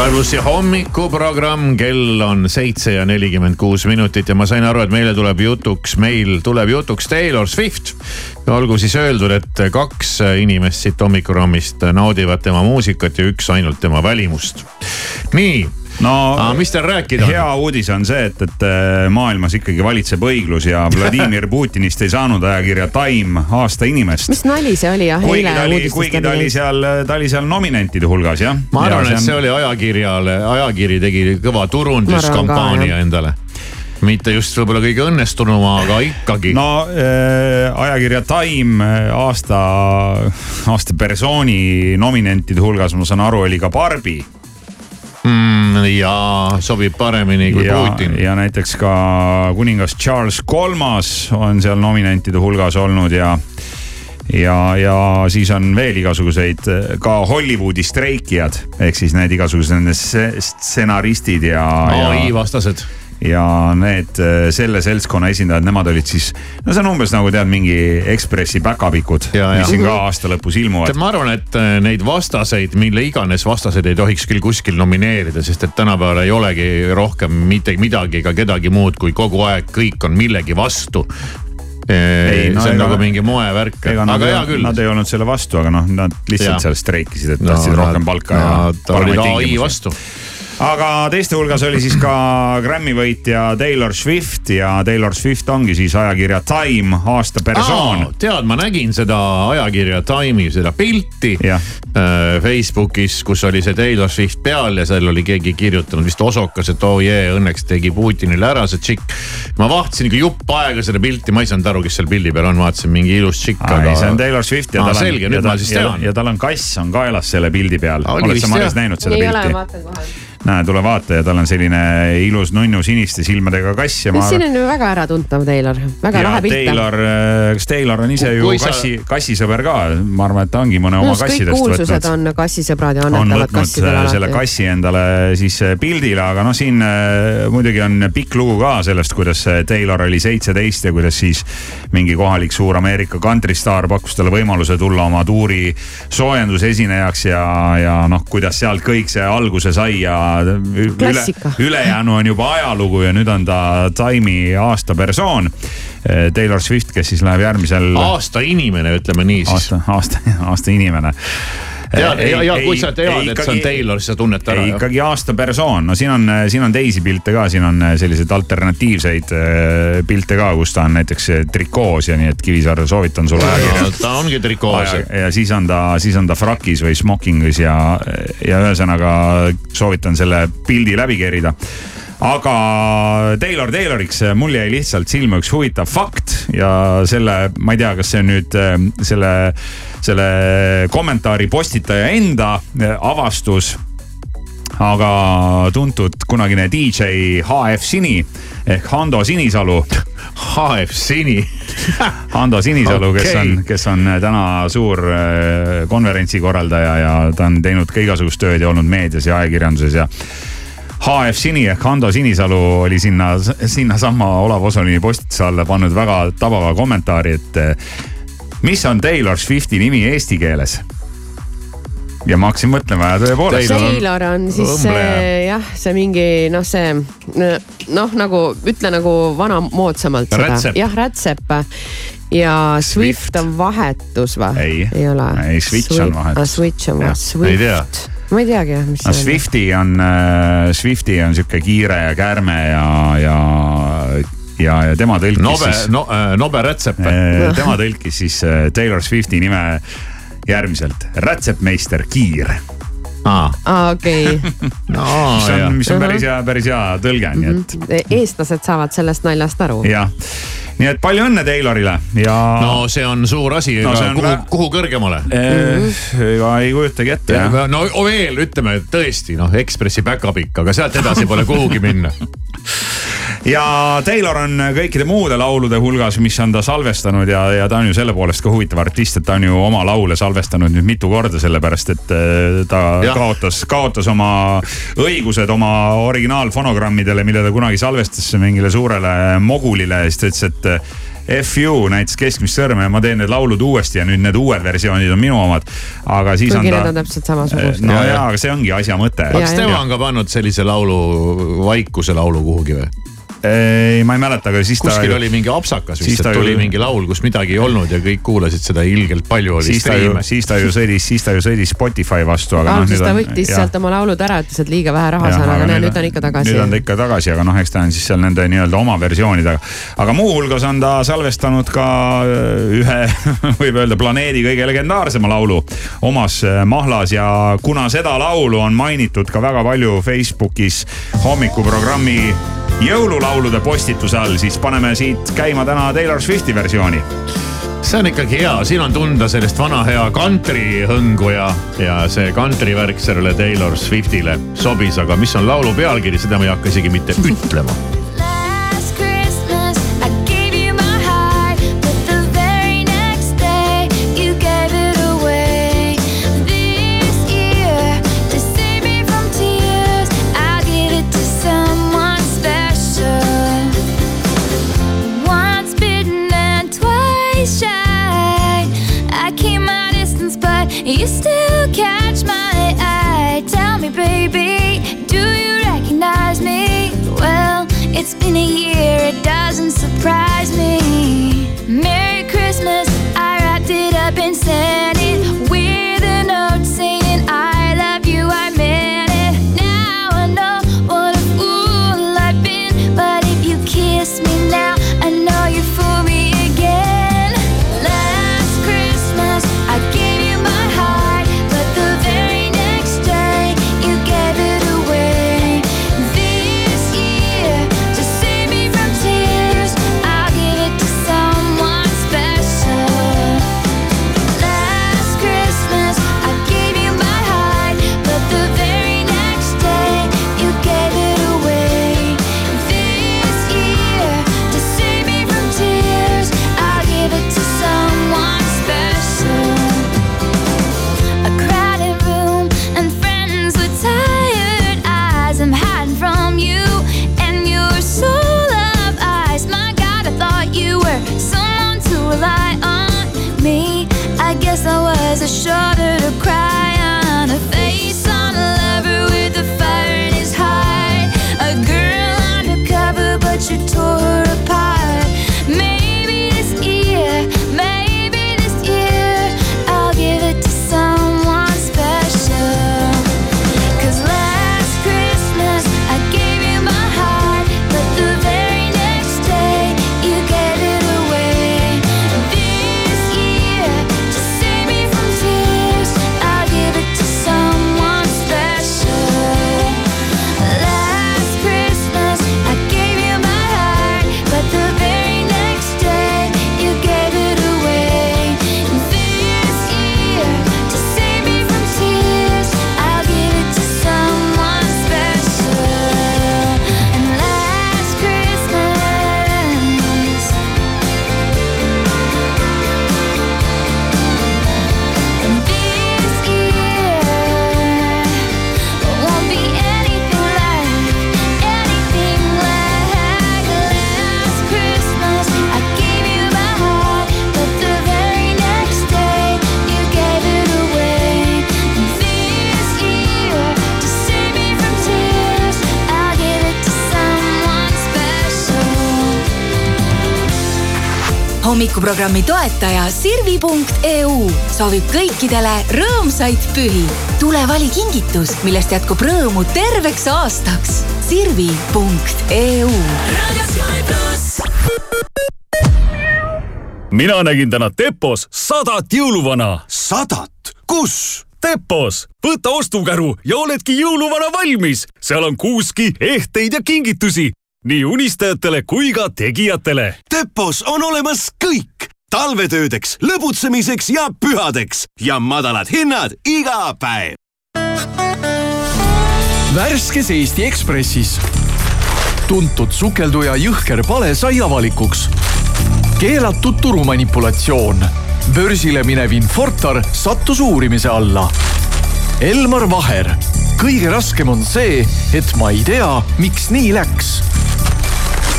Sky plussi hommikuprogramm, kell on seitse ja nelikümmend kuus minutit ja ma sain aru, et meile tuleb jutuks, meil tuleb jutuks Taylor Swift. olgu siis öeldud, et kaks inimest siit hommikuprogrammist naudivad tema muusikat ja üks ainult tema välimust. nii no Aga mis teil rääkida on? hea uudis on see, et, et äh, maailmas ikkagi valitseb õiglus ja Vladimir (laughs) Putinist ei saanud ajakirja Time aasta inimest. mis nali see oli jah? kuigi ta oli, kuigi ta oli seal, ta oli seal nominentide hulgas jah. ma arvan, et see oli ajakirjale, ajakiri tegi kõva turunduskampaania endale mitte just võib-olla kõige õnnestunuma, aga ikkagi. no äh, ajakirja Time äh, aasta, aasta persooni nominentide hulgas, ma saan aru, oli ka Barbi mm,. ja sobib paremini kui ja, Putin. ja näiteks ka kuningas Charles Kolmas on seal nominentide hulgas olnud ja ja, ja siis on veel igasuguseid ka Hollywoodi streikijad ehk siis need igasugused nende stsenaristid ja. ai vastased ja need selle seltskonna esindajad, nemad olid siis, no see on umbes nagu tead mingi Ekspressi päkapikud, mis siin ka aasta lõpus ilmuvad. ma arvan, et äh, neid vastaseid, mille iganes vastaseid ei tohiks küll kuskil nomineerida, sest et tänapäeval ei olegi rohkem mitte midagi ega kedagi muud, kui kogu aeg kõik on millegi vastu ei, no, see on ega, nagu mingi moevärk, aga nad, hea küll. Nad ei olnud selle vastu, aga noh, nad lihtsalt ja. seal streikisid, et tahtsid no, rohkem palka no, ja. ta oli ai vastu aga teiste hulgas oli siis ka Grammy võitja Taylor Swift ja Taylor Swift ongi siis ajakirja Time aasta persoon. tead, ma nägin seda ajakirja Time'i seda pilti äh, Facebookis, kus oli see Taylor Swift peal ja seal oli keegi kirjutanud vist osokas, et oo oh jee, õnneks tegi Putinile ära see tšikk. ma vaatasin ikka jupp aega seda pilti, ma ei saanud aru, kes seal pildi peal on, vaatasin mingi ilus tšikk, aga. see on Taylor Swift ja Aa, tal on. selge, nüüd ma siis tean. ja tal on kass on kaelas selle pildi peal. oled sa Maris näinud seda pilti? ei ole, vaatan kohe näe, tule vaata ja tal on selline ilus nunnu siniste silmadega kass ja ma. siin on ju väga äratuntav Taylor, väga lahe pilt. Taylor, kas Taylor on ise ju Kui kassi sa..., kassisõber ka, ma arvan, et ta ongi mõne oma no, kassidest võtnud. kuulsused on kassisõbrad ja annetavad kassidele alati. selle kassi endale siis äh, pildile, aga noh, siin äh, muidugi on pikk lugu ka sellest, kuidas äh, Taylor oli seitseteist ja kuidas siis mingi kohalik suur Ameerika kantristaar pakkus talle võimaluse tulla oma tuuri soojendusesinejaks ja, ja noh, kuidas sealt kõik see alguse sai ja üle, ülejäänu on juba ajalugu ja nüüd on ta Time'i aasta persoon. Taylor Swift, kes siis läheb järgmisel. aasta inimene, ütleme nii siis. aasta, aasta, aasta inimene tead, ja, ja kui sa tead, et see on Taylor, siis sa tunned ta ära. ikkagi aasta persoon, no siin on, siin on teisi pilte ka, siin on selliseid alternatiivseid äh, pilte ka, kus ta on näiteks trikoos ja nii, et Kivisaar, soovitan sulle ajakirja. ta ongi trikoos. ja siis on ta, siis on ta frakis või smokingis ja, ja ühesõnaga soovitan selle pildi läbi kerida aga Taylor Tayloriks mul jäi lihtsalt silma üks huvitav fakt ja selle, ma ei tea, kas see on nüüd äh, selle, selle kommentaari postitaja enda äh, avastus aga tuntud kunagine DJ HF Sini ehk Hando Sinisalu. (laughs) HF Sini (laughs) Hando Sinisalu okay., kes on, kes on täna suur äh, konverentsikorraldaja ja ta on teinud ka igasugust tööd ja olnud meedias ja ajakirjanduses ja HF Sini ehk Hando Sinisalu oli sinna, sinnasamma Olav Osolini postituse alla pannud väga tabava kommentaari, et eh, mis on Taylor Swifti nimi eesti keeles ja ma hakkasin mõtlema ja tõepoolest. Taylor on siis see jah, see mingi noh, see noh, nagu ütle nagu vanamoodsamalt seda. jah, rätsep. ja Swift, Swift on vahetus või? ei, ei ole. ei, Switch Swift, on vahetus. Switch on vahetus. ei tea ma ei teagi jah, mis no, Swifti on, äh, Swifti on sihuke kiire ja kärme ja, ja, ja, ja tema tõlkis nobe, siis no, äh, nobe rätsep äh,. tema tõlkis siis äh, Taylor Swifti nime järgmiselt, rätsepmeister Kiir aa ah, okei okay. (laughs) no, mis on, mis on päris hea, päris hea tõlge, nii et. Mhm. eestlased saavad sellest naljast aru. jah nii et palju õnne Taylorile ja. no see on suur asi no,, kuhu vä..., kuhu kõrgemale eee,? ega ei kujutagi ette no veel ütleme tõesti noh, Ekspressi päkapikk, aga sealt edasi pole kuhugi minna (laughs) ja Taylor on kõikide muude laulude hulgas, mis on ta salvestanud ja, ja ta on ju selle poolest ka huvitav artist, et ta on ju oma laule salvestanud nüüd mitu korda, sellepärast et äh, ta ja. kaotas, kaotas oma õigused oma originaalfonogrammidele, mille ta kunagi salvestas mingile suurele mogulile ja siis ta ütles, et FU näitas keskmist sõrme ja ma teen need laulud uuesti ja nüüd need uued versioonid on minu omad. aga siis kuigi on need ta. on täpselt samasugused. no jaa, aga see ongi asja mõte. kas tema on ka pannud sellise laulu, vaikuse laulu kuhugi või? Ei, ma ei mäleta, aga siis ta. kuskil oli mingi apsakas Siis vist, et tuli ju- mingi laul, kus midagi ei olnud ja kõik kuulasid seda ilgelt palju oli siis ta ju, siis ta ju sõdis, siis ta ju sõdis Spotify vastu, aga noh. alguses ta võttis sealt oma laulud ära, ütles, et liiga vähe raha saan, aga näe, nüüd on ikka tagasi nüüd on ta ikka tagasi, aga noh, eks ta on siis seal nende nii-öelda oma versioonidega. aga muuhulgas on ta salvestanud ka äh, ühe, (laughs) võib öelda planeedi kõige legendaarsema laulu omas äh, mahlas ja kuna seda laulu on mainitud ka väga palju Facebookis hommikuprogrammi jõululaulude postituse all, siis paneme siit käima täna Taylor Swifti versiooni see on ikkagi hea, siin on tunda sellist vana hea kantri hõngu ja, ja see kantri värk sellele Taylor Swiftile sobis, aga mis on laulu pealkiri, seda ma ei hakka isegi mitte ütlema. Hommikuprogrammi toetaja Sirvi.eu soovib kõikidele rõõmsaid pühi. tule vali kingitus, millest jätkub rõõmu terveks aastaks. Sirvi.eu mina nägin täna Depos sadat jõuluvana. sadat? kus? Depos, võta ostukäru ja oledki jõuluvana valmis. seal on kuuski, ehteid ja kingitusi nii unistajatele kui ka tegijatele. Depos on olemas kõik talvetöödeks, lõbutsemiseks ja pühadeks ja madalad hinnad iga päev. värskes Eesti Ekspressis. tuntud sukelduja Jõhker Pale sai avalikuks. keelatud turumanipulatsioon. börsile minev Infortar sattus uurimise alla. Elmar Vaher. kõige raskem on see, et ma ei tea, miks nii läks.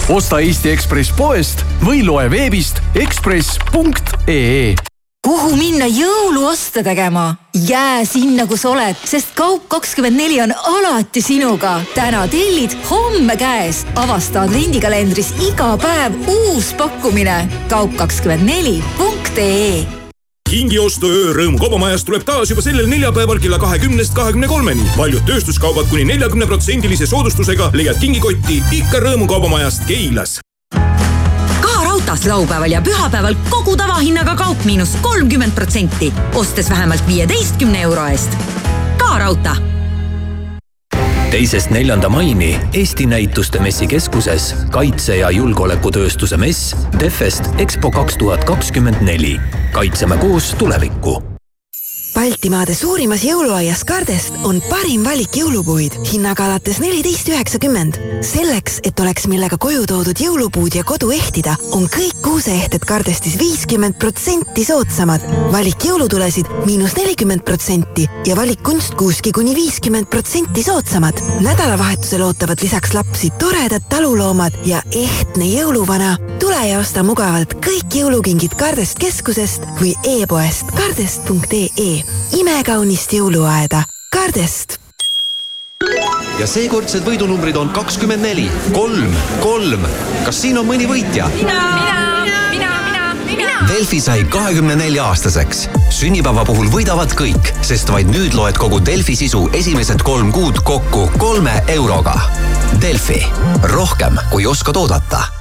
osta Eesti Ekspress poest või loe veebist ekspress.ee kuhu minna jõuluoste tegema? jää sinna, kus oled, sest Kaup24 on alati sinuga. täna tellid, homme käes. avasta advendikalendris iga päev uus pakkumine. kaup24.ee kingiostuöö Rõõmu kaubamajas tuleb taas juba sellel neljapäeval kella kahekümnest kahekümne kolmeni. paljud tööstuskaubad kuni neljakümne protsendilise soodustusega leiad kingikotti ikka Rõõmu kaubamajast Keilas ka raudtees laupäeval ja pühapäeval kogu tavahinnaga kaup miinus kolmkümmend protsenti, ostes vähemalt viieteistkümne euro eest. ka raudtee teisest neljanda maini Eesti Näituste Messikeskuses kaitse- ja julgeolekutööstuse mess Defest EXPO kaks tuhat kakskümmend neli. kaitseme koos tulevikku Baltimaade suurimas jõuluaias Kardest on parim valik jõulupuid hinnaga alates neliteist üheksakümmend. selleks, et oleks millega koju toodud jõulupuud ja kodu ehtida, on kõik kuuseehted Kardestis viiskümmend protsenti soodsamad. valik jõulutulesid miinus nelikümmend protsenti ja valik kunstkuuski kuni viiskümmend protsenti soodsamad. nädalavahetusel ootavad lisaks lapsi toredad taluloomad ja ehtne jõuluvana. tule ja osta mugavalt kõik jõulukingid Kardest keskusest või e-poest kardest.ee imekaunist jõuluaeda Kardest. ja seekordsed võidunumbrid on kakskümmend neli, kolm, kolm. kas siin on mõni võitja? Delfi sai kahekümne nelja aastaseks. sünnipäeva puhul võidavad kõik, sest vaid nüüd loed kogu Delfi sisu esimesed kolm kuud kokku kolme euroga. Delfi, rohkem kui oskad oodata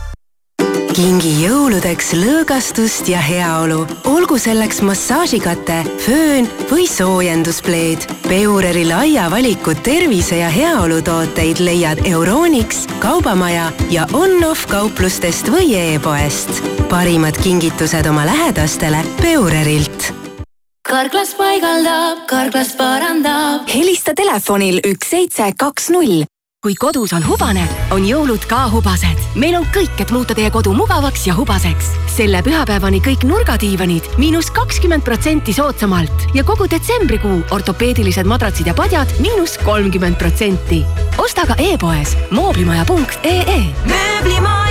kingi jõuludeks lõõgastust ja heaolu, olgu selleks massaažikate, föön või soojenduspleed. Peureri laia valiku tervise ja heaolutooteid leiad Euronix, Kaubamaja ja on-off kauplustest või e-poest. parimad kingitused oma lähedastele Peurerilt karklas paigaldab, karklas parandab. helista telefonil üks seitse kaks null kui kodus on hubane, on jõulud ka hubased. meil on kõik, et muuta teie kodu mugavaks ja hubaseks. selle pühapäevani kõik nurgadiivanid miinus kakskümmend protsenti soodsamalt ja kogu detsembrikuu ortopeedilised madratsid ja padjad miinus kolmkümmend protsenti. osta ka e-poes mooblimaja.ee. mööblimaja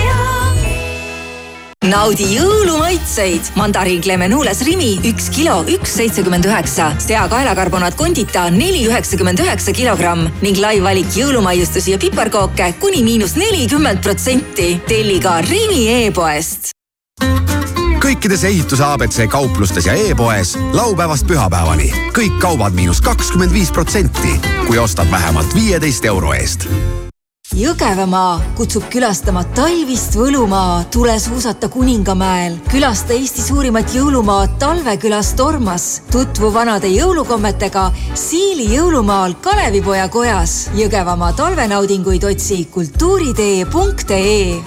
naudi jõulumaitseid. mandariin Clemenules Rimi üks kilo, üks seitsekümmend üheksa. seakaelakarbonaat Condita neli üheksakümmend üheksa kilogramm ning lai valik jõulumaiustusi ja piparkooke kuni miinus nelikümmend protsenti. telli ka Rimi e-poest kõikides ehituse abc kauplustes ja e-poes laupäevast pühapäevani. kõik kaubad miinus kakskümmend viis protsenti, kui ostad vähemalt viieteist euro eest Jõgevamaa kutsub külastama talvist Võlumaa, tule suusata Kuningamäel. külasta Eesti suurimat jõulumaad talvekülas Tormas. tutvu vanade jõulukommetega Siili jõulumaal Kalevipoja kojas. Jõgevamaa talvenaudinguid otsi kultuuritee.ee